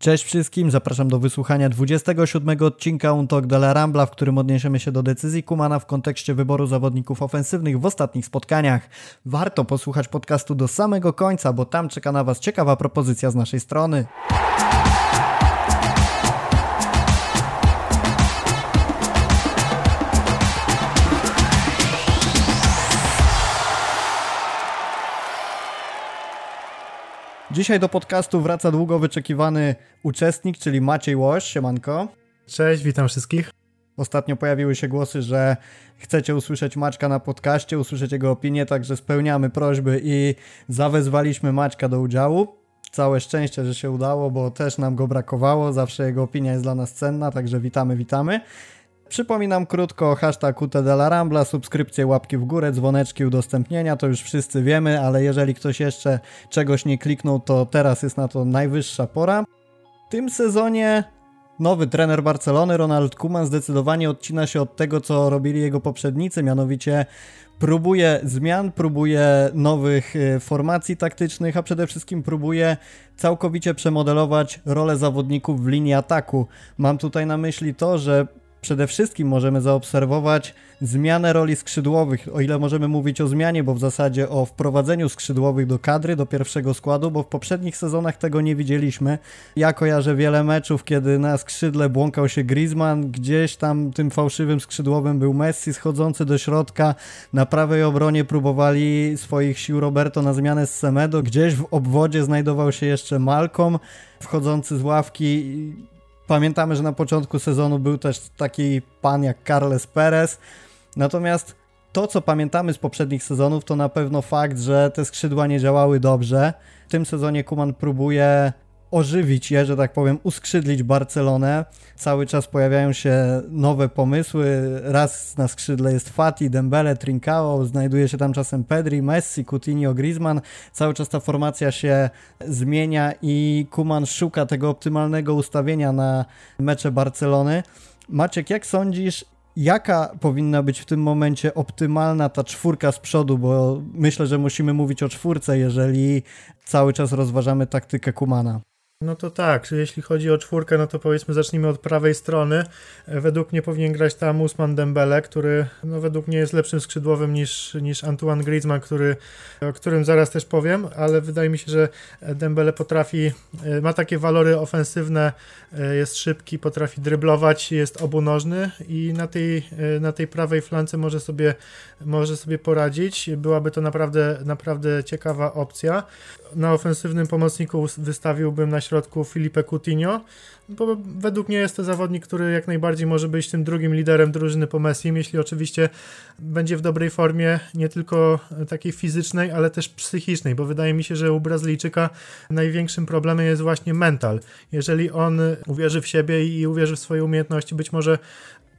Cześć wszystkim, zapraszam do wysłuchania 27 odcinka Untok de la Rambla, w którym odniesiemy się do decyzji Kumana w kontekście wyboru zawodników ofensywnych w ostatnich spotkaniach. Warto posłuchać podcastu do samego końca, bo tam czeka na Was ciekawa propozycja z naszej strony. Dzisiaj do podcastu wraca długo wyczekiwany uczestnik, czyli Maciej Łoś. Siemanko. Cześć, witam wszystkich. Ostatnio pojawiły się głosy, że chcecie usłyszeć Maćka na podcaście, usłyszeć jego opinię, także spełniamy prośby i zawezwaliśmy Maćka do udziału. Całe szczęście, że się udało, bo też nam go brakowało. Zawsze jego opinia jest dla nas cenna, także witamy, witamy. Przypominam krótko hashtag UT Rambla, subskrypcje, łapki w górę, dzwoneczki, udostępnienia, to już wszyscy wiemy, ale jeżeli ktoś jeszcze czegoś nie kliknął, to teraz jest na to najwyższa pora. W tym sezonie nowy trener Barcelony, Ronald Koeman, zdecydowanie odcina się od tego, co robili jego poprzednicy, mianowicie próbuje zmian, próbuje nowych y, formacji taktycznych, a przede wszystkim próbuje całkowicie przemodelować rolę zawodników w linii ataku. Mam tutaj na myśli to, że Przede wszystkim możemy zaobserwować zmianę roli skrzydłowych, o ile możemy mówić o zmianie, bo w zasadzie o wprowadzeniu skrzydłowych do kadry, do pierwszego składu, bo w poprzednich sezonach tego nie widzieliśmy. Ja kojarzę wiele meczów, kiedy na skrzydle błąkał się Griezmann, gdzieś tam tym fałszywym skrzydłowym był Messi schodzący do środka, na prawej obronie próbowali swoich sił Roberto na zmianę z Semedo, gdzieś w obwodzie znajdował się jeszcze Malcolm, wchodzący z ławki Pamiętamy, że na początku sezonu był też taki pan jak Carles Perez. Natomiast to, co pamiętamy z poprzednich sezonów, to na pewno fakt, że te skrzydła nie działały dobrze. W tym sezonie Kuman próbuje ożywić je, że tak powiem, uskrzydlić Barcelonę. Cały czas pojawiają się nowe pomysły. Raz na skrzydle jest Fati, Dembele, Trincao, znajduje się tam czasem Pedri, Messi, Coutinho, Griezmann. Cały czas ta formacja się zmienia i Kuman szuka tego optymalnego ustawienia na mecze Barcelony. Maciek, jak sądzisz, jaka powinna być w tym momencie optymalna ta czwórka z przodu, bo myślę, że musimy mówić o czwórce, jeżeli cały czas rozważamy taktykę Kumana. No to tak, jeśli chodzi o czwórkę, no to powiedzmy zacznijmy od prawej strony. Według mnie powinien grać tam Usman Dembele, który no według mnie jest lepszym skrzydłowym niż, niż Antoine Griezmann, który, o którym zaraz też powiem, ale wydaje mi się, że Dembele potrafi, e, ma takie walory ofensywne, e, jest szybki, potrafi dryblować, jest obunożny i na tej, e, na tej prawej flance może sobie, może sobie poradzić. Byłaby to naprawdę, naprawdę ciekawa opcja. Na ofensywnym pomocniku wystawiłbym na środku Filipe Coutinho, bo według mnie jest to zawodnik, który jak najbardziej może być tym drugim liderem drużyny po Messi, jeśli oczywiście będzie w dobrej formie nie tylko takiej fizycznej, ale też psychicznej, bo wydaje mi się, że u Brazylijczyka największym problemem jest właśnie mental. Jeżeli on uwierzy w siebie i uwierzy w swoje umiejętności, być może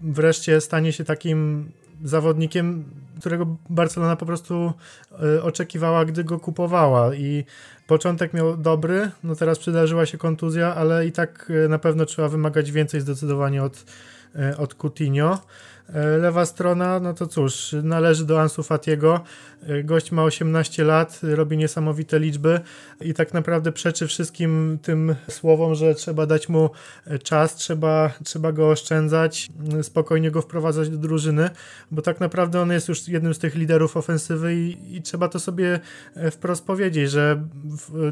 wreszcie stanie się takim zawodnikiem, którego Barcelona po prostu e, oczekiwała, gdy go kupowała i początek miał dobry, no teraz przydarzyła się kontuzja, ale i tak e, na pewno trzeba wymagać więcej zdecydowanie od, e, od Coutinho. E, lewa strona, no to cóż, należy do Ansu Fatiego. E, gość ma 18 lat, robi niesamowite liczby i tak naprawdę przeczy wszystkim tym słowom, że trzeba dać mu e, czas, trzeba, trzeba go oszczędzać, spokojnie go wprowadzać do drużyny, bo tak naprawdę on jest już jednym z tych liderów ofensywy i, i trzeba to sobie wprost powiedzieć, że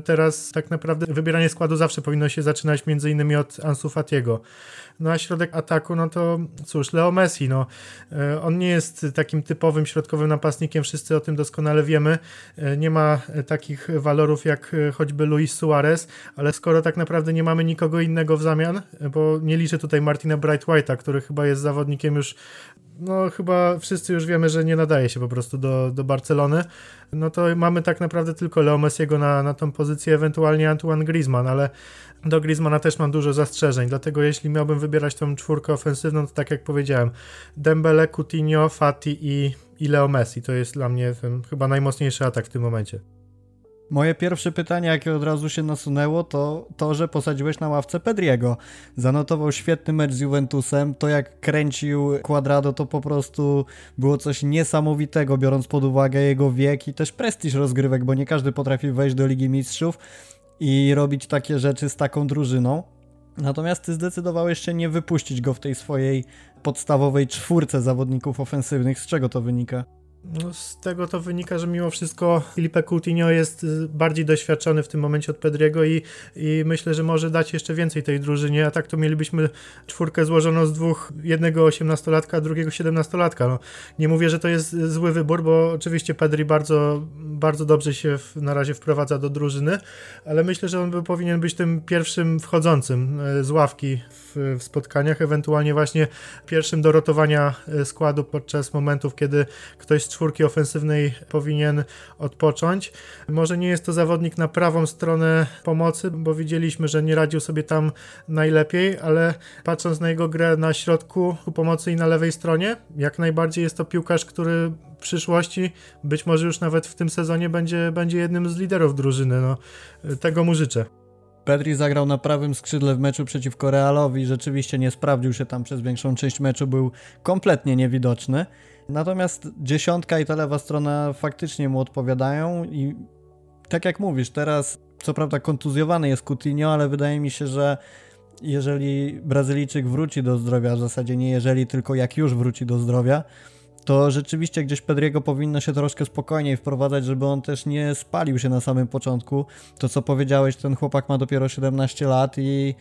teraz tak naprawdę wybieranie składu zawsze powinno się zaczynać między innymi od Ansu Fatiego. No a środek ataku, no to cóż, Leo Messi, no on nie jest takim typowym środkowym napastnikiem, wszyscy o tym doskonale wiemy. E, nie ma takich walorów jak choćby Luis Suarez, ale skoro tak naprawdę nie mamy nikogo innego w zamian, bo nie liczę tutaj Martina Bright White'a, który chyba jest zawodnikiem już no chyba wszyscy już wiemy, że nie nadaje się po prostu do, do Barcelony, no to mamy tak naprawdę tylko Leo Messiego na, na tą pozycję, ewentualnie Antoine Griezmann, ale do Griezmana też mam dużo zastrzeżeń, dlatego jeśli miałbym wybierać tą czwórkę ofensywną, to tak jak powiedziałem, Dembele, Coutinho, Fati i, i Leo Messi, to jest dla mnie ten chyba najmocniejszy atak w tym momencie. Moje pierwsze pytanie, jakie od razu się nasunęło, to to, że posadziłeś na ławce Pedriego. Zanotował świetny mecz z Juventusem. To, jak kręcił Quadrado, to po prostu było coś niesamowitego, biorąc pod uwagę jego wiek i też prestiż rozgrywek, bo nie każdy potrafi wejść do Ligi Mistrzów i robić takie rzeczy z taką drużyną. Natomiast ty zdecydowałeś się nie wypuścić go w tej swojej podstawowej czwórce zawodników ofensywnych. Z czego to wynika? No, z tego to wynika, że mimo wszystko Filipe Coutinho jest y, bardziej doświadczony w tym momencie od Pedriego i, i myślę, że może dać jeszcze więcej tej drużynie, a tak to mielibyśmy czwórkę złożoną z dwóch, jednego 18-latka, drugiego 17-latka. No, nie mówię, że to jest zły wybór, bo oczywiście Pedri bardzo, bardzo dobrze się w, na razie wprowadza do drużyny, ale myślę, że on by powinien być tym pierwszym wchodzącym y, z ławki w, w spotkaniach, ewentualnie właśnie pierwszym do rotowania y, składu podczas momentów, kiedy ktoś czwórki ofensywnej powinien odpocząć. Może nie jest to zawodnik na prawą stronę pomocy, bo widzieliśmy, że nie radził sobie tam najlepiej, ale patrząc na jego grę na środku pomocy i na lewej stronie, jak najbardziej jest to piłkarz, który w przyszłości, być może już nawet w tym sezonie będzie, będzie jednym z liderów drużyny. No, tego mu życzę. Pedri zagrał na prawym skrzydle w meczu przeciwko Realowi, rzeczywiście nie sprawdził się tam przez większą część meczu, był kompletnie niewidoczny. Natomiast dziesiątka i ta lewa strona faktycznie mu odpowiadają i tak jak mówisz, teraz co prawda kontuzjowany jest Coutinho, ale wydaje mi się, że jeżeli Brazylijczyk wróci do zdrowia, w zasadzie nie jeżeli, tylko jak już wróci do zdrowia, to rzeczywiście gdzieś Pedriego powinno się troszkę spokojniej wprowadzać, żeby on też nie spalił się na samym początku. To co powiedziałeś, ten chłopak ma dopiero 17 lat i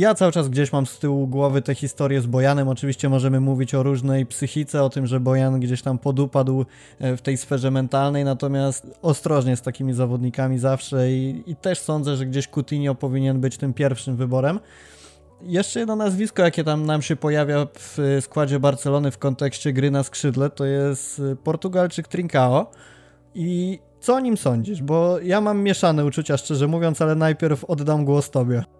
ja cały czas gdzieś mam z tyłu głowy te historie z Bojanem. Oczywiście możemy mówić o różnej psychice, o tym, że Bojan gdzieś tam podupadł e, w tej sferze mentalnej, natomiast ostrożnie z takimi zawodnikami zawsze i, i też sądzę, że gdzieś Coutinho powinien być tym pierwszym wyborem. Jeszcze jedno nazwisko, jakie tam nam się pojawia w składzie Barcelony w kontekście gry na skrzydle, to jest Portugalczyk Trincao. I co o nim sądzisz? Bo ja mam mieszane uczucia, szczerze mówiąc, ale najpierw oddam głos tobie.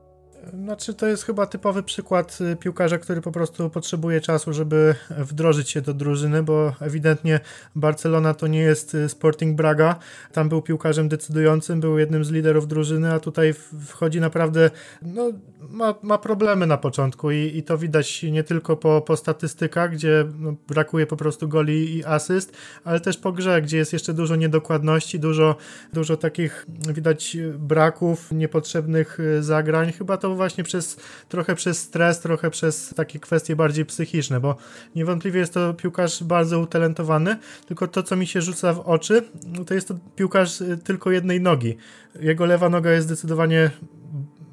Znaczy, to jest chyba typowy przykład y, piłkarza, który po prostu potrzebuje czasu, żeby wdrożyć się do drużyny, bo ewidentnie Barcelona to nie jest y, Sporting Braga. Tam był piłkarzem decydującym, był jednym z liderów drużyny, a tutaj wchodzi naprawdę, no, ma, ma problemy na początku i, i to widać nie tylko po, po statystykach, gdzie no, brakuje po prostu goli i asyst, ale też po grze, gdzie jest jeszcze dużo niedokładności, dużo, dużo takich widać braków, niepotrzebnych y, zagrań. Chyba to właśnie przez trochę przez stres, trochę przez takie kwestie bardziej psychiczne, bo niewątpliwie jest to piłkarz bardzo utalentowany, tylko to, co mi się rzuca w oczy, to jest to piłkarz y, tylko jednej nogi. Jego lewa noga jest zdecydowanie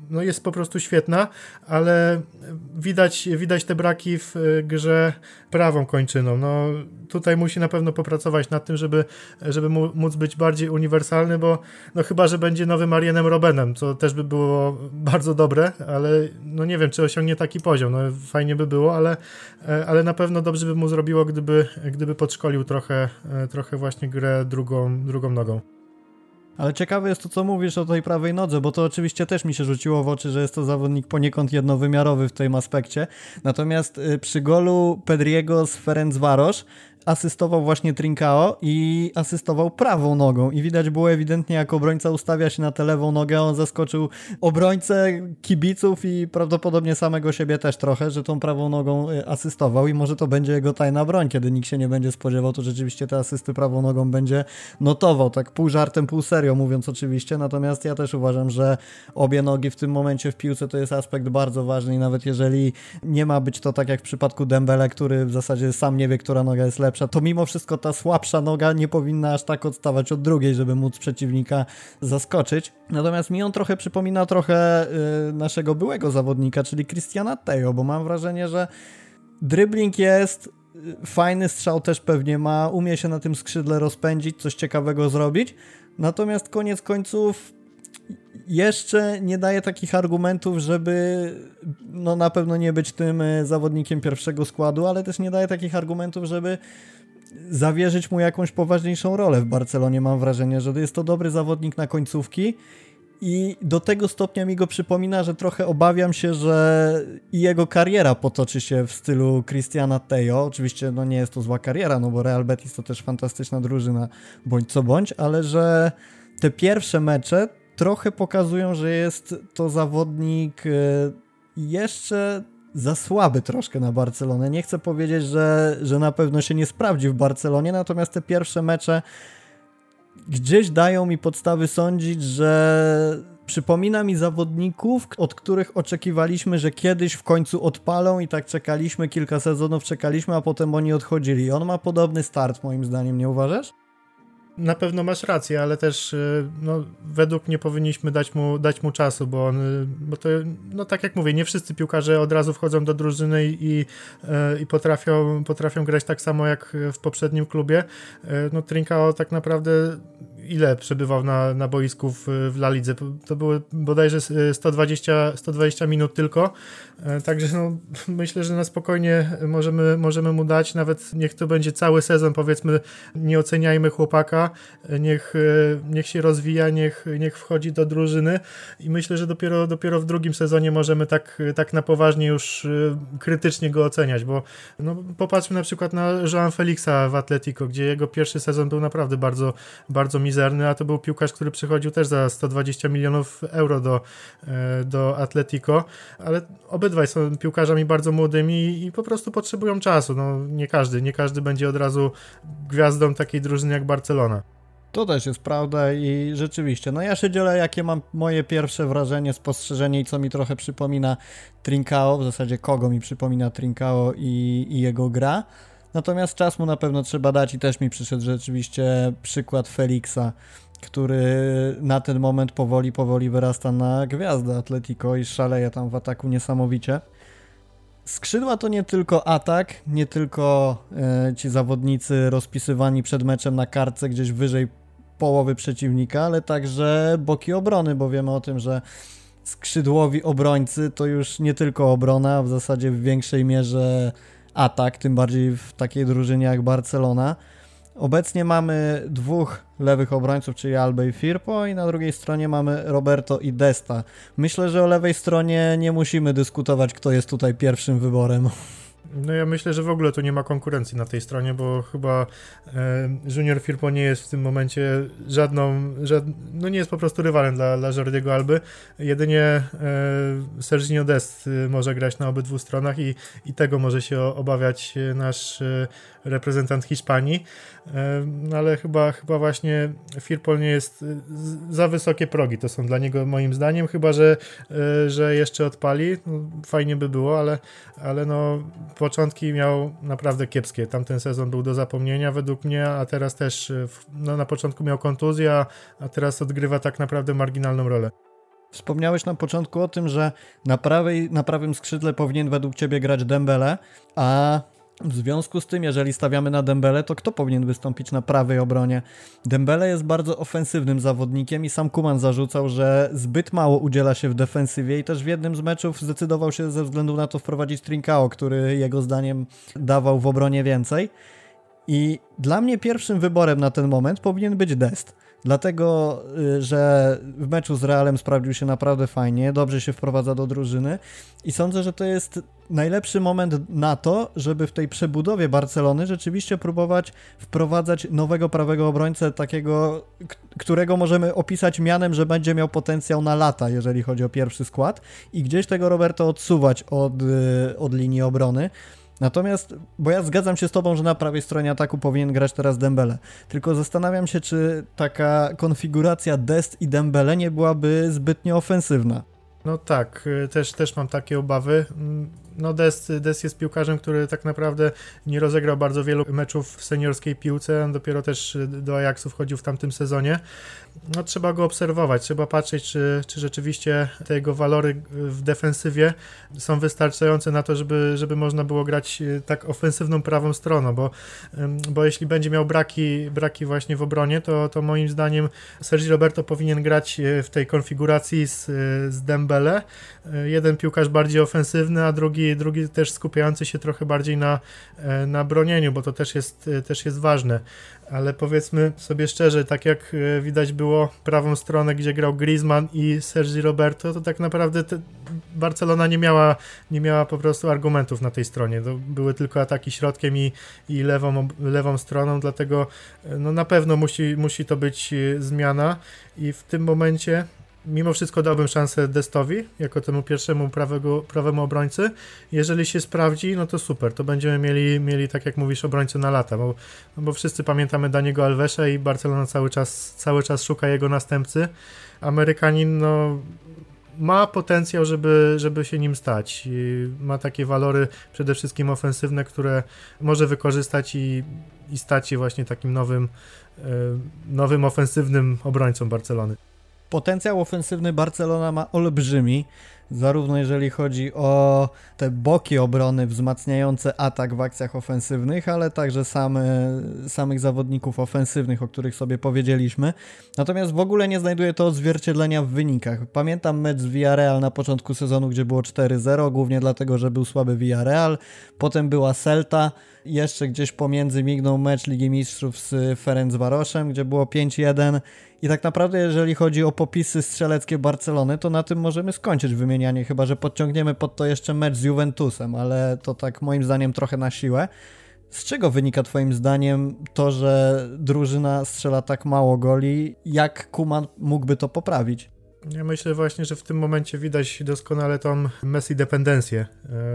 no jest po prostu świetna, ale widać, widać te braki w e, grze prawą kończyną. No, tutaj musi na pewno popracować nad tym, żeby, żeby móc być bardziej uniwersalny, bo no chyba, że będzie nowym Arienem Robenem, co też by było bardzo dobre, ale no nie wiem, czy osiągnie taki poziom. No, fajnie by było, ale, e, ale na pewno dobrze by mu zrobiło, gdyby, gdyby podszkolił trochę, e, trochę właśnie grę drugą, drugą nogą. Ale ciekawe jest to, co mówisz o tej prawej nodze, bo to oczywiście też mi się rzuciło w oczy, że jest to zawodnik poniekąd jednowymiarowy w tym aspekcie. Natomiast y, przy golu Pedriego z Ferencvaros asystował właśnie Trincao i asystował prawą nogą. I widać było ewidentnie jak obrońca ustawia się na tę lewą nogę, on zaskoczył obrońcę kibiców i prawdopodobnie samego siebie też trochę, że tą prawą nogą y, asystował. I może to będzie jego tajna broń, kiedy nikt się nie będzie spodziewał, to rzeczywiście te asysty prawą nogą będzie notował, tak pół żartem, pół serio mówiąc oczywiście, natomiast ja też uważam, że obie nogi w tym momencie w piłce to jest aspekt bardzo ważny. I nawet jeżeli nie ma być to tak jak w przypadku Dembele, który w zasadzie sam nie wie, która noga jest lepsza, to mimo wszystko ta słabsza noga nie powinna aż tak odstawać od drugiej, żeby móc przeciwnika zaskoczyć. Natomiast mi on trochę przypomina trochę yy, naszego byłego zawodnika, czyli Christiana Teo, bo mam wrażenie, że dribbling jest, y, fajny strzał też pewnie ma, umie się na tym skrzydle rozpędzić, coś ciekawego zrobić. Natomiast koniec końców jeszcze nie daje takich argumentów, żeby no na pewno nie być tym y, zawodnikiem pierwszego składu, ale też nie daje takich argumentów, żeby zawierzyć mu jakąś poważniejszą rolę w Barcelonie. Mam wrażenie, że jest to dobry zawodnik na końcówki i do tego stopnia mi go przypomina, że trochę obawiam się, że jego kariera potoczy się w stylu Cristiana Teo. Oczywiście no nie jest to zła kariera, no bo Real Betis to też fantastyczna drużyna, bądź co bądź, ale że te pierwsze mecze trochę pokazują, że jest to zawodnik e, jeszcze za słaby troszkę na Barcelonę. Nie chcę powiedzieć, że, że na pewno się nie sprawdzi w Barcelonie, natomiast te pierwsze mecze gdzieś dają mi podstawy sądzić, że Przypomina mi zawodników, od których oczekiwaliśmy, że kiedyś w końcu odpalą i tak czekaliśmy, kilka sezonów czekaliśmy, a potem oni odchodzili. On ma podobny start, moim zdaniem, nie uważasz? Na pewno masz rację, ale też y, no, według mnie powinniśmy dać mu, dać mu czasu, bo on, y, bo to, no tak jak mówię, nie wszyscy piłkarze od razu wchodzą do drużyny i, i potrafią, potrafią grać tak samo jak w poprzednim klubie. No Trinkao tak naprawdę ile przebywał na, na boisku w, w La Lidze? To były bodajże 120, 120 minut tylko, e, także no, myślę, że na spokojnie możemy, możemy mu dać, nawet niech to będzie cały sezon, powiedzmy, nie oceniajmy chłopaka, niech, e, niech się rozwija, niech, niech wchodzi do drużyny. I myślę, że dopiero, dopiero w drugim sezonie możemy tak, tak na poważnie już e, krytycznie go oceniać, bo no, popatrzmy na przykład na Joan Felixa w Atletico, gdzie jego pierwszy sezon był naprawdę bardzo, bardzo mizerny mizerny, a to był piłkarz, który przychodził też za 120 milionów euro do, e, do Atletico, ale obydwaj są piłkarzami bardzo młodymi i po prostu potrzebują czasu. No, nie każdy, nie każdy będzie od razu gwiazdą takiej drużyny jak Barcelona. To też jest prawda i rzeczywiście, no ja się dzielę, jakie mam moje pierwsze wrażenie, spostrzeżenie i co mi trochę przypomina Trincao, w zasadzie kogo mi przypomina Trincao i, i jego gra. Natomiast czas mu na pewno trzeba dać i też mi przyszedł rzeczywiście przykład Felixa, który na ten moment powoli, powoli wyrasta na gwiazdę Atletico i szaleje tam w ataku niesamowicie. Skrzydła to nie tylko atak, nie tylko e, ci zawodnicy rozpisywani przed meczem na kartce gdzieś wyżej połowy przeciwnika, ale także boki obrony, bo wiemy o tym, że skrzydłowi obrońcy to już nie tylko obrona, w zasadzie w większej mierze atak, tym bardziej w takiej drużynie jak Barcelona. Obecnie mamy dwóch lewych obrońców, czyli Albe i Firpo i na drugiej stronie mamy Roberto i Desta. Myślę, że o lewej stronie nie musimy dyskutować, kto jest tutaj pierwszym wyborem. No ja myślę, że w ogóle tu nie ma konkurencji na tej stronie, bo chyba e, Junior Firpo nie jest w tym momencie żadną, żad, no nie jest po prostu rywalem dla, dla Jordiego Alby. Jedynie e, Serginio Dest e, może grać na obydwu stronach i, i tego może się obawiać nasz reprezentant Hiszpanii, e, no ale chyba, chyba właśnie Firpo nie jest za wysokie progi, to są dla niego moim zdaniem, chyba, że, e, że jeszcze odpali, no, fajnie by było, ale, ale no początki miał naprawdę kiepskie. Tamten sezon był do zapomnienia według mnie, a teraz też e, no, na początku miał kontuzję, a teraz odgrywa tak naprawdę marginalną rolę. Wspomniałeś na początku o tym, że na, prawej, na prawym skrzydle powinien według ciebie grać Dembele, a w związku z tym, jeżeli stawiamy na Dembele, to kto powinien wystąpić na prawej obronie? Dembele jest bardzo ofensywnym zawodnikiem i sam Kuman zarzucał, że zbyt mało udziela się w defensywie i też w jednym z meczów zdecydował się ze względu na to wprowadzić Trincao, który jego zdaniem dawał w obronie więcej. I dla mnie pierwszym wyborem na ten moment powinien być Dest. Dlatego, y, że w meczu z Realem sprawdził się naprawdę fajnie, dobrze się wprowadza do drużyny i sądzę, że to jest najlepszy moment na to, żeby w tej przebudowie Barcelony rzeczywiście próbować wprowadzać nowego prawego obrońcę, takiego, którego możemy opisać mianem, że będzie miał potencjał na lata, jeżeli chodzi o pierwszy skład i gdzieś tego Roberto odsuwać od, y, od linii obrony. Natomiast, bo ja zgadzam się z tobą, że na prawej stronie ataku powinien grać teraz Dembele. Tylko zastanawiam się, czy taka konfiguracja Dest i Dembele nie byłaby zbytnio ofensywna. No tak, y, też, też mam takie obawy. Mm, no Des, Des jest piłkarzem, który tak naprawdę nie rozegrał bardzo wielu meczów w seniorskiej piłce, dopiero też do Ajaxu wchodził w tamtym sezonie. No trzeba go obserwować, trzeba patrzeć, czy, czy rzeczywiście te jego walory w defensywie są wystarczające na to, żeby, żeby można było grać e, tak ofensywną prawą stroną, bo, bo jeśli będzie miał braki, braki właśnie w obronie, to, to moim zdaniem Sergi Roberto powinien grać e, w tej konfiguracji z, z Dembele. E, jeden piłkarz bardziej ofensywny, a drugi drugi, też skupiający się trochę bardziej na, e, na bronieniu, bo to też jest, e, też jest ważne. Ale powiedzmy sobie szczerze, tak jak e, widać było prawą stronę, gdzie grał Griezmann i Sergi Roberto, to tak naprawdę Barcelona nie miała, nie miała po prostu argumentów na tej stronie. To były tylko ataki środkiem i, i lewą, lewą stroną, dlatego no na pewno musi, musi to być zmiana i w tym momencie mimo wszystko dałbym szansę Destowi, jako temu pierwszemu prawego, prawemu obrońcy. Jeżeli się sprawdzi, no to super, to będziemy mieli, mieli tak jak mówisz, obrońcę na lata, bo, no bo wszyscy pamiętamy Daniego Alvesa i Barcelona cały czas, cały czas szuka jego następcy. Amerykanin, no ma potencjał, żeby, żeby się nim stać. Ma takie walory przede wszystkim ofensywne, które może wykorzystać i, i stać się właśnie takim nowym, e, nowym ofensywnym obrońcą Barcelony. Potencjał ofensywny Barcelona ma olbrzymi, zarówno jeżeli chodzi o te boki obrony wzmacniające atak w akcjach ofensywnych, ale także same, samych zawodników ofensywnych, o których sobie powiedzieliśmy. Natomiast w ogóle nie znajduje to odzwierciedlenia w wynikach. Pamiętam mecz z Villarreal na początku sezonu, gdzie było 4-0, głównie dlatego, że był słaby Villarreal. Potem była Celta, jeszcze gdzieś pomiędzy mignął mecz Ligi Mistrzów z Ferencvaroszem, gdzie było 5-1 i tak naprawdę jeżeli chodzi o popisy strzeleckie Barcelony, to na tym możemy skończyć wymienianie, chyba że podciągniemy pod to jeszcze mecz z Juventusem, ale to tak moim zdaniem trochę na siłę. Z czego wynika Twoim zdaniem to, że drużyna strzela tak mało goli? Jak Kuman mógłby to poprawić? Ja myślę właśnie, że w tym momencie widać doskonale tą Messi dependencję,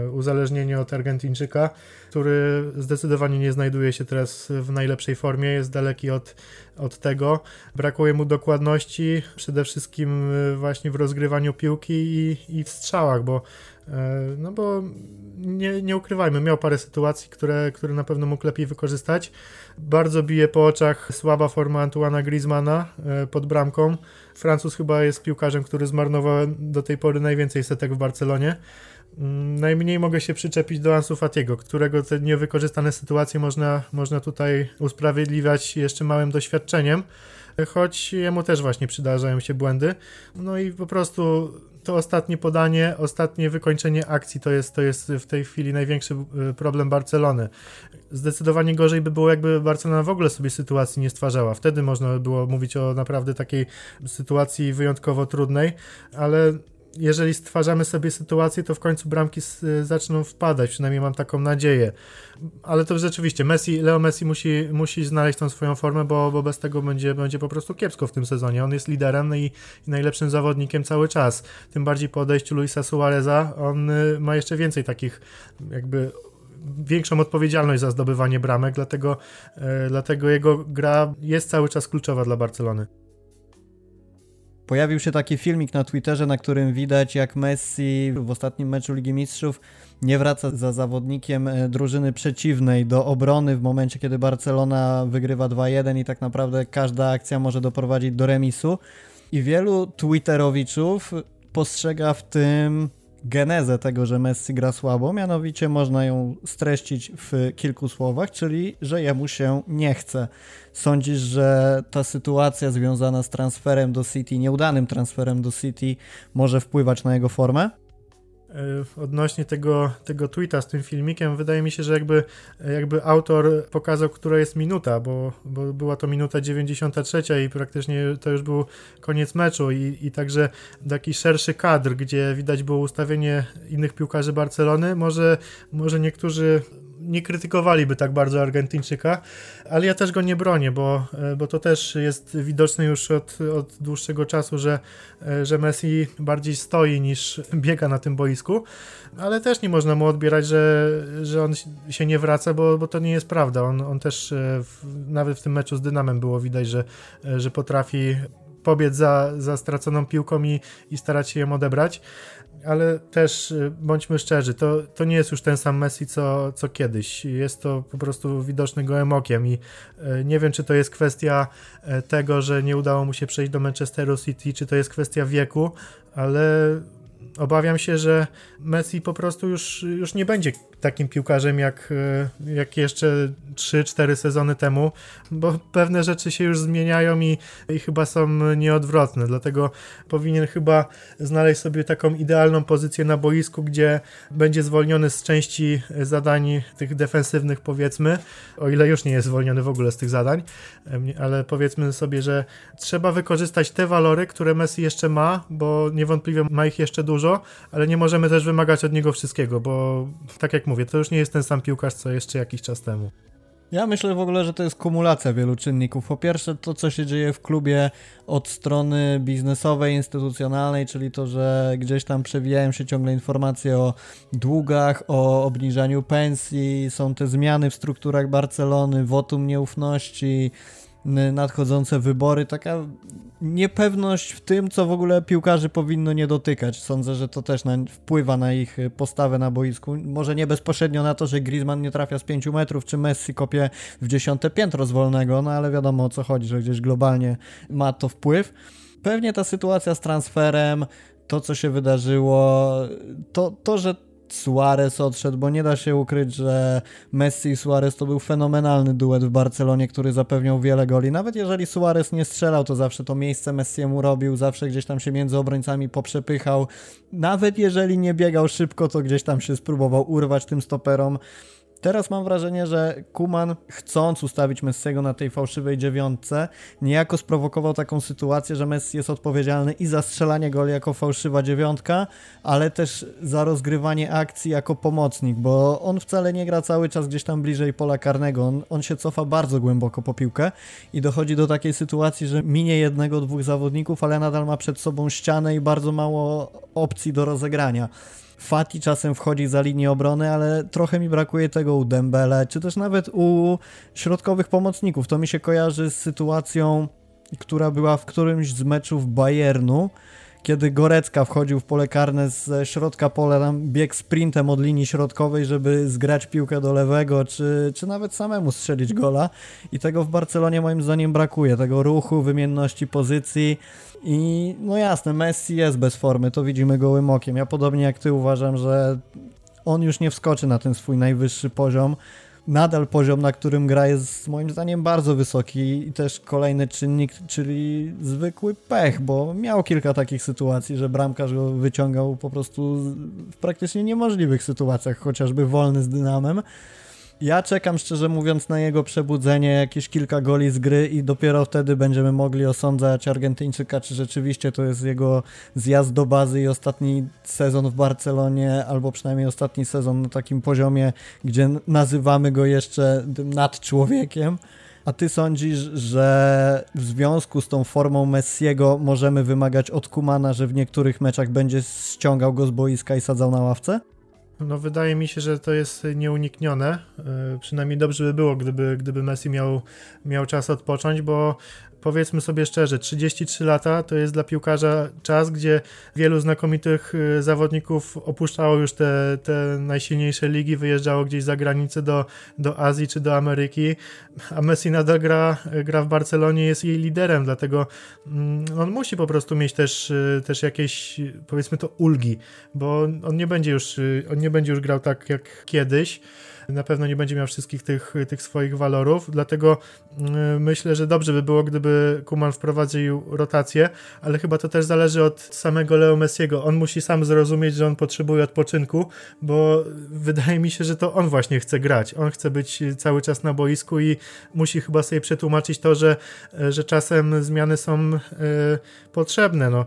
e, uzależnienie od Argentyńczyka, który zdecydowanie nie znajduje się teraz w najlepszej formie, jest daleki od, od tego. Brakuje mu dokładności, przede wszystkim e, właśnie w rozgrywaniu piłki i, i w strzałach, bo e, no bo nie, nie ukrywajmy, miał parę sytuacji, które, które na pewno mógł lepiej wykorzystać. Bardzo bije po oczach słaba forma Antuana Griezmana pod bramką. Francuz chyba jest piłkarzem, który zmarnował do tej pory najwięcej setek w Barcelonie. Mm, najmniej mogę się przyczepić do Ansu Fatiego, którego te niewykorzystane sytuacje można, można tutaj usprawiedliwiać jeszcze małym doświadczeniem, choć jemu też właśnie przydarzają się błędy. No i po prostu to ostatnie podanie, ostatnie wykończenie akcji to jest, to jest w tej chwili największy e, problem Barcelony. Zdecydowanie gorzej by było, jakby Barcelona w ogóle sobie sytuacji nie stwarzała. Wtedy można by było mówić o naprawdę takiej sytuacji wyjątkowo trudnej, ale jeżeli stwarzamy sobie sytuację, to w końcu bramki zaczną wpadać, przynajmniej mam taką nadzieję. Ale to rzeczywiście, Messi, Leo Messi musi, musi znaleźć tą swoją formę, bo, bo bez tego będzie, będzie po prostu kiepsko w tym sezonie. On jest liderem i, i najlepszym zawodnikiem cały czas. Tym bardziej po odejściu Luisa Suareza, on y, ma jeszcze więcej takich jakby większą odpowiedzialność za zdobywanie bramek, dlatego, e, dlatego jego gra jest cały czas kluczowa dla Barcelony. Pojawił się taki filmik na Twitterze, na którym widać jak Messi w ostatnim meczu Ligi Mistrzów nie wraca za zawodnikiem e, drużyny przeciwnej do obrony w momencie, kiedy Barcelona wygrywa 2-1 i tak naprawdę każda akcja może doprowadzić do remisu. I wielu Twitterowiczów postrzega w tym genezę tego, że Messi gra słabo, mianowicie można ją streścić w kilku słowach, czyli że jemu się nie chce. Sądzisz, że ta sytuacja związana z transferem do City, nieudanym transferem do City, może wpływać na jego formę? Odnośnie tego, tego tweeta z tym filmikiem, wydaje mi się, że jakby, jakby autor pokazał, która jest minuta, bo, bo była to minuta 93 i praktycznie to już był koniec meczu i, i także taki szerszy kadr, gdzie widać było ustawienie innych piłkarzy Barcelony, może, może niektórzy nie krytykowaliby tak bardzo Argentyńczyka, ale ja też go nie bronię, bo, e, bo to też jest widoczne już od, od dłuższego czasu, że, e, że Messi bardziej stoi niż biega na tym boisku, ale też nie można mu odbierać, że, że on się nie wraca, bo, bo to nie jest prawda. On, on też e, w, nawet w tym meczu z Dynamem było widać, że, że potrafi pobiec za, za straconą piłką i, i starać się ją odebrać ale też y, bądźmy szczerzy, to, to nie jest już ten sam Messi co, co kiedyś. Jest to po prostu widoczny gołym okiem i y, nie wiem, czy to jest kwestia y, tego, że nie udało mu się przejść do Manchesteru City, czy to jest kwestia wieku, ale obawiam się, że Messi po prostu już, już nie będzie takim piłkarzem jak, e, jak jeszcze 3-4 sezony temu, bo pewne rzeczy się już zmieniają i, i chyba są nieodwrotne, dlatego powinien chyba znaleźć sobie taką idealną pozycję na boisku, gdzie będzie zwolniony z części zadań tych defensywnych powiedzmy, o ile już nie jest zwolniony w ogóle z tych zadań, ale powiedzmy sobie, że trzeba wykorzystać te walory, które Messi jeszcze ma, bo niewątpliwie ma ich jeszcze dużo, ale nie możemy też wymagać od niego wszystkiego, bo tak jak mówię, to już nie jest ten sam piłkarz, co jeszcze jakiś czas temu. Ja myślę w ogóle, że to jest kumulacja wielu czynników. Po pierwsze, to co się dzieje w klubie od strony biznesowej, instytucjonalnej, czyli to, że gdzieś tam przewijają się ciągle informacje o długach, o obniżaniu pensji, są te zmiany w strukturach Barcelony, wotum nieufności, nadchodzące wybory, taka niepewność w tym, co w ogóle piłkarzy powinno nie dotykać. Sądzę, że to też na, wpływa na ich postawę na boisku. Może nie bezpośrednio na to, że Griezmann nie trafia z 5 metrów, czy Messi kopie w dziesiąte piętro z wolnego, no ale wiadomo o co chodzi, że gdzieś globalnie ma to wpływ. Pewnie ta sytuacja z transferem, to co się wydarzyło, to, to że Suarez odszedł, bo nie da się ukryć, że Messi i Suarez to był fenomenalny duet w Barcelonie, który zapewniał wiele goli. Nawet jeżeli Suarez nie strzelał, to zawsze to miejsce Messiemu robił, zawsze gdzieś tam się między obrońcami poprzepychał. Nawet jeżeli nie biegał szybko, to gdzieś tam się spróbował urwać tym stoperom. Teraz mam wrażenie, że Kuman, chcąc ustawić Messiego na tej fałszywej dziewiątce, niejako sprowokował taką sytuację, że Messi jest odpowiedzialny i za strzelanie goli jako fałszywa dziewiątka, ale też za rozgrywanie akcji jako pomocnik, bo on wcale nie gra cały czas gdzieś tam bliżej pola karnego. On, on się cofa bardzo głęboko po piłkę i dochodzi do takiej sytuacji, że minie jednego, dwóch zawodników, ale nadal ma przed sobą ścianę i bardzo mało opcji do rozegrania. Fati czasem wchodzi za linię obrony, ale trochę mi brakuje tego u Dembele, czy też nawet u środkowych pomocników. To mi się kojarzy z sytuacją, która była w którymś z meczów Bayernu, kiedy Gorecka wchodził w pole karne ze środka pola, tam bieg sprintem od linii środkowej, żeby zgrać piłkę do lewego, czy, czy nawet samemu strzelić gola. I tego w Barcelonie moim zdaniem brakuje, tego ruchu, wymienności pozycji. I no jasne, Messi jest bez formy, to widzimy gołym okiem. Ja podobnie jak ty uważam, że on już nie wskoczy na ten swój najwyższy poziom. Nadal poziom, na którym gra jest moim zdaniem bardzo wysoki i też kolejny czynnik, czyli zwykły pech, bo miał kilka takich sytuacji, że bramkarz go wyciągał po prostu w praktycznie niemożliwych sytuacjach, chociażby wolny z dynamem. Ja czekam szczerze mówiąc na jego przebudzenie, jakieś kilka goli z gry i dopiero wtedy będziemy mogli osądzać Argentyńczyka, czy rzeczywiście to jest jego zjazd do bazy i ostatni sezon w Barcelonie, albo przynajmniej ostatni sezon na takim poziomie, gdzie nazywamy go jeszcze nad człowiekiem. A ty sądzisz, że w związku z tą formą Messiego możemy wymagać od Kumana, że w niektórych meczach będzie ściągał go z boiska i sadzał na ławce? No wydaje mi się, że to jest nieuniknione. E, przynajmniej dobrze by było, gdyby, gdyby Messi miał, miał czas odpocząć, bo powiedzmy sobie szczerze, 33 lata to jest dla piłkarza czas, gdzie wielu znakomitych y, zawodników opuszczało już te, te najsilniejsze ligi, wyjeżdżało gdzieś za granicę do, do Azji czy do Ameryki, a Messi nadal gra, gra w Barcelonie, jest jej liderem, dlatego mm, on musi po prostu mieć też, y, też jakieś, powiedzmy to, ulgi, bo on nie będzie już, y, on nie będzie już grał tak jak kiedyś, na pewno nie będzie miał wszystkich tych, tych swoich walorów, dlatego mm, myślę, że dobrze by było, gdyby Kuman wprowadził rotację, ale chyba to też zależy od samego Leo Messiego. On musi sam zrozumieć, że on potrzebuje odpoczynku, bo wydaje mi się, że to on właśnie chce grać. On chce być cały czas na boisku i musi chyba sobie przetłumaczyć to, że, że czasem zmiany są y, potrzebne. No.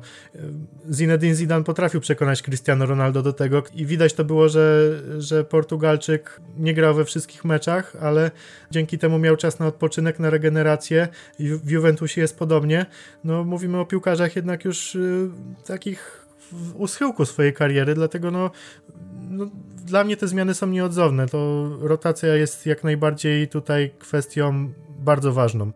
Zinedine Zidane potrafił przekonać Cristiano Ronaldo do tego i widać to było, że, że Portugalczyk nie grał we wszystkich meczach, ale dzięki temu miał czas na odpoczynek, na regenerację. W Juventusie jest podobnie. No, mówimy o piłkarzach jednak już y, takich u schyłku swojej kariery, dlatego no, no, dla mnie te zmiany są nieodzowne. To rotacja jest jak najbardziej tutaj kwestią bardzo ważną.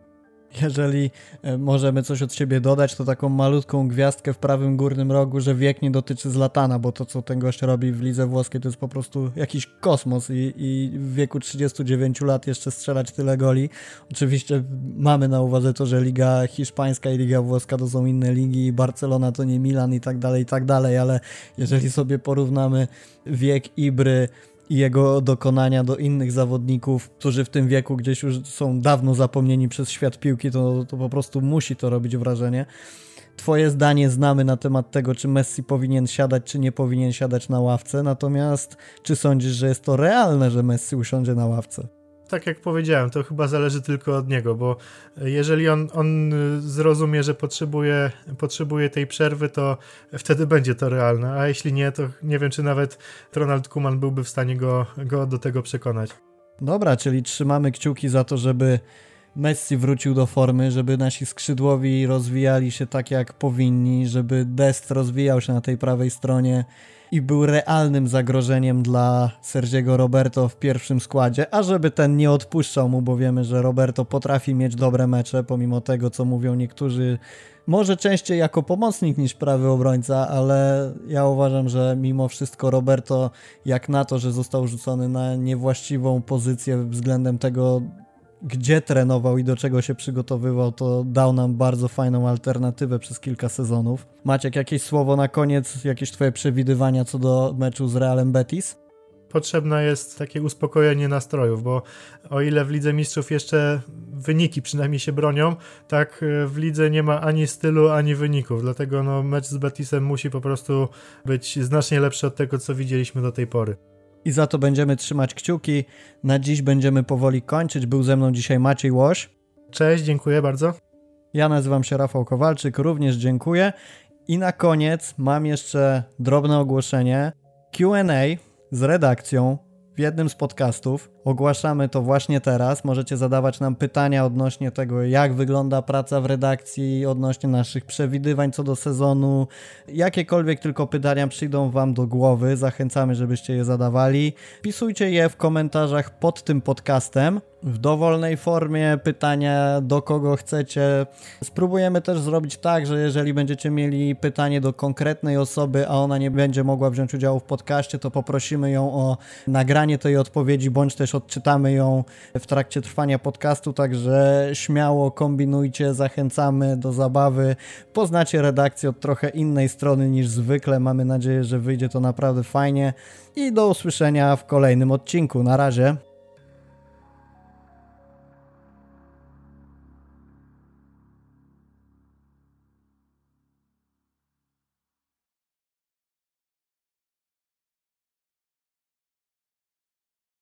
Jeżeli e, możemy coś od siebie dodać, to taką malutką gwiazdkę w prawym górnym rogu, że wiek nie dotyczy Zlatana, bo to, co ten gość robi w lidze włoskiej, to jest po prostu jakiś kosmos i, i w wieku 39 lat jeszcze strzelać tyle goli. Oczywiście mamy na uwadze to, że liga hiszpańska i liga włoska to są inne ligi, Barcelona to nie Milan i tak dalej, i tak dalej, ale jeżeli sobie porównamy wiek Ibry, i jego dokonania do innych zawodników, którzy w tym wieku gdzieś już są dawno zapomnieni przez świat piłki, to, to po prostu musi to robić wrażenie. Twoje zdanie znamy na temat tego, czy Messi powinien siadać, czy nie powinien siadać na ławce, natomiast czy sądzisz, że jest to realne, że Messi usiądzie na ławce? Tak jak powiedziałem, to chyba zależy tylko od niego, bo jeżeli on, on zrozumie, że potrzebuje, potrzebuje tej przerwy, to wtedy będzie to realne, a jeśli nie, to nie wiem, czy nawet Ronald Kuman byłby w stanie go, go do tego przekonać. Dobra, czyli trzymamy kciuki za to, żeby Messi wrócił do formy, żeby nasi skrzydłowi rozwijali się tak jak powinni, żeby Dest rozwijał się na tej prawej stronie i był realnym zagrożeniem dla Sergiego Roberto w pierwszym składzie, a żeby ten nie odpuszczał mu, bo wiemy, że Roberto potrafi mieć dobre mecze, pomimo tego, co mówią niektórzy, może częściej jako pomocnik niż prawy obrońca, ale ja uważam, że mimo wszystko Roberto, jak na to, że został rzucony na niewłaściwą pozycję względem tego, gdzie trenował i do czego się przygotowywał, to dał nam bardzo fajną alternatywę przez kilka sezonów. Maciek, jakieś słowo na koniec, jakieś twoje przewidywania co do meczu z Realem Betis? Potrzebne jest takie uspokojenie nastrojów, bo o ile w Lidze Mistrzów jeszcze wyniki przynajmniej się bronią, tak e, w lidze nie ma ani stylu, ani wyników. Dlatego no, mecz z Betisem musi po prostu być znacznie lepszy od tego, co widzieliśmy do tej pory i za to będziemy trzymać kciuki. Na dziś będziemy powoli kończyć. Był ze mną dzisiaj Maciej Łoś. Cześć, dziękuję bardzo. Ja nazywam się Rafał Kowalczyk, również dziękuję. I na koniec mam jeszcze drobne ogłoszenie. QA z redakcją w jednym z podcastów. Ogłaszamy to właśnie teraz. Możecie zadawać nam pytania odnośnie tego, jak wygląda praca w redakcji, odnośnie naszych przewidywań co do sezonu. Jakiekolwiek tylko pytania przyjdą Wam do głowy, zachęcamy, żebyście je zadawali. Pisujcie je w komentarzach pod tym podcastem w dowolnej formie pytania, do kogo chcecie. Spróbujemy też zrobić tak, że jeżeli będziecie mieli pytanie do konkretnej osoby, a ona nie będzie mogła wziąć udziału w podcaście, to poprosimy ją o nagranie tej odpowiedzi, bądź też odczytamy ją w trakcie trwania podcastu, także śmiało kombinujcie, zachęcamy do zabawy. Poznacie redakcję od trochę innej strony niż zwykle. Mamy nadzieję, że wyjdzie to naprawdę fajnie i do usłyszenia w kolejnym odcinku. Na razie.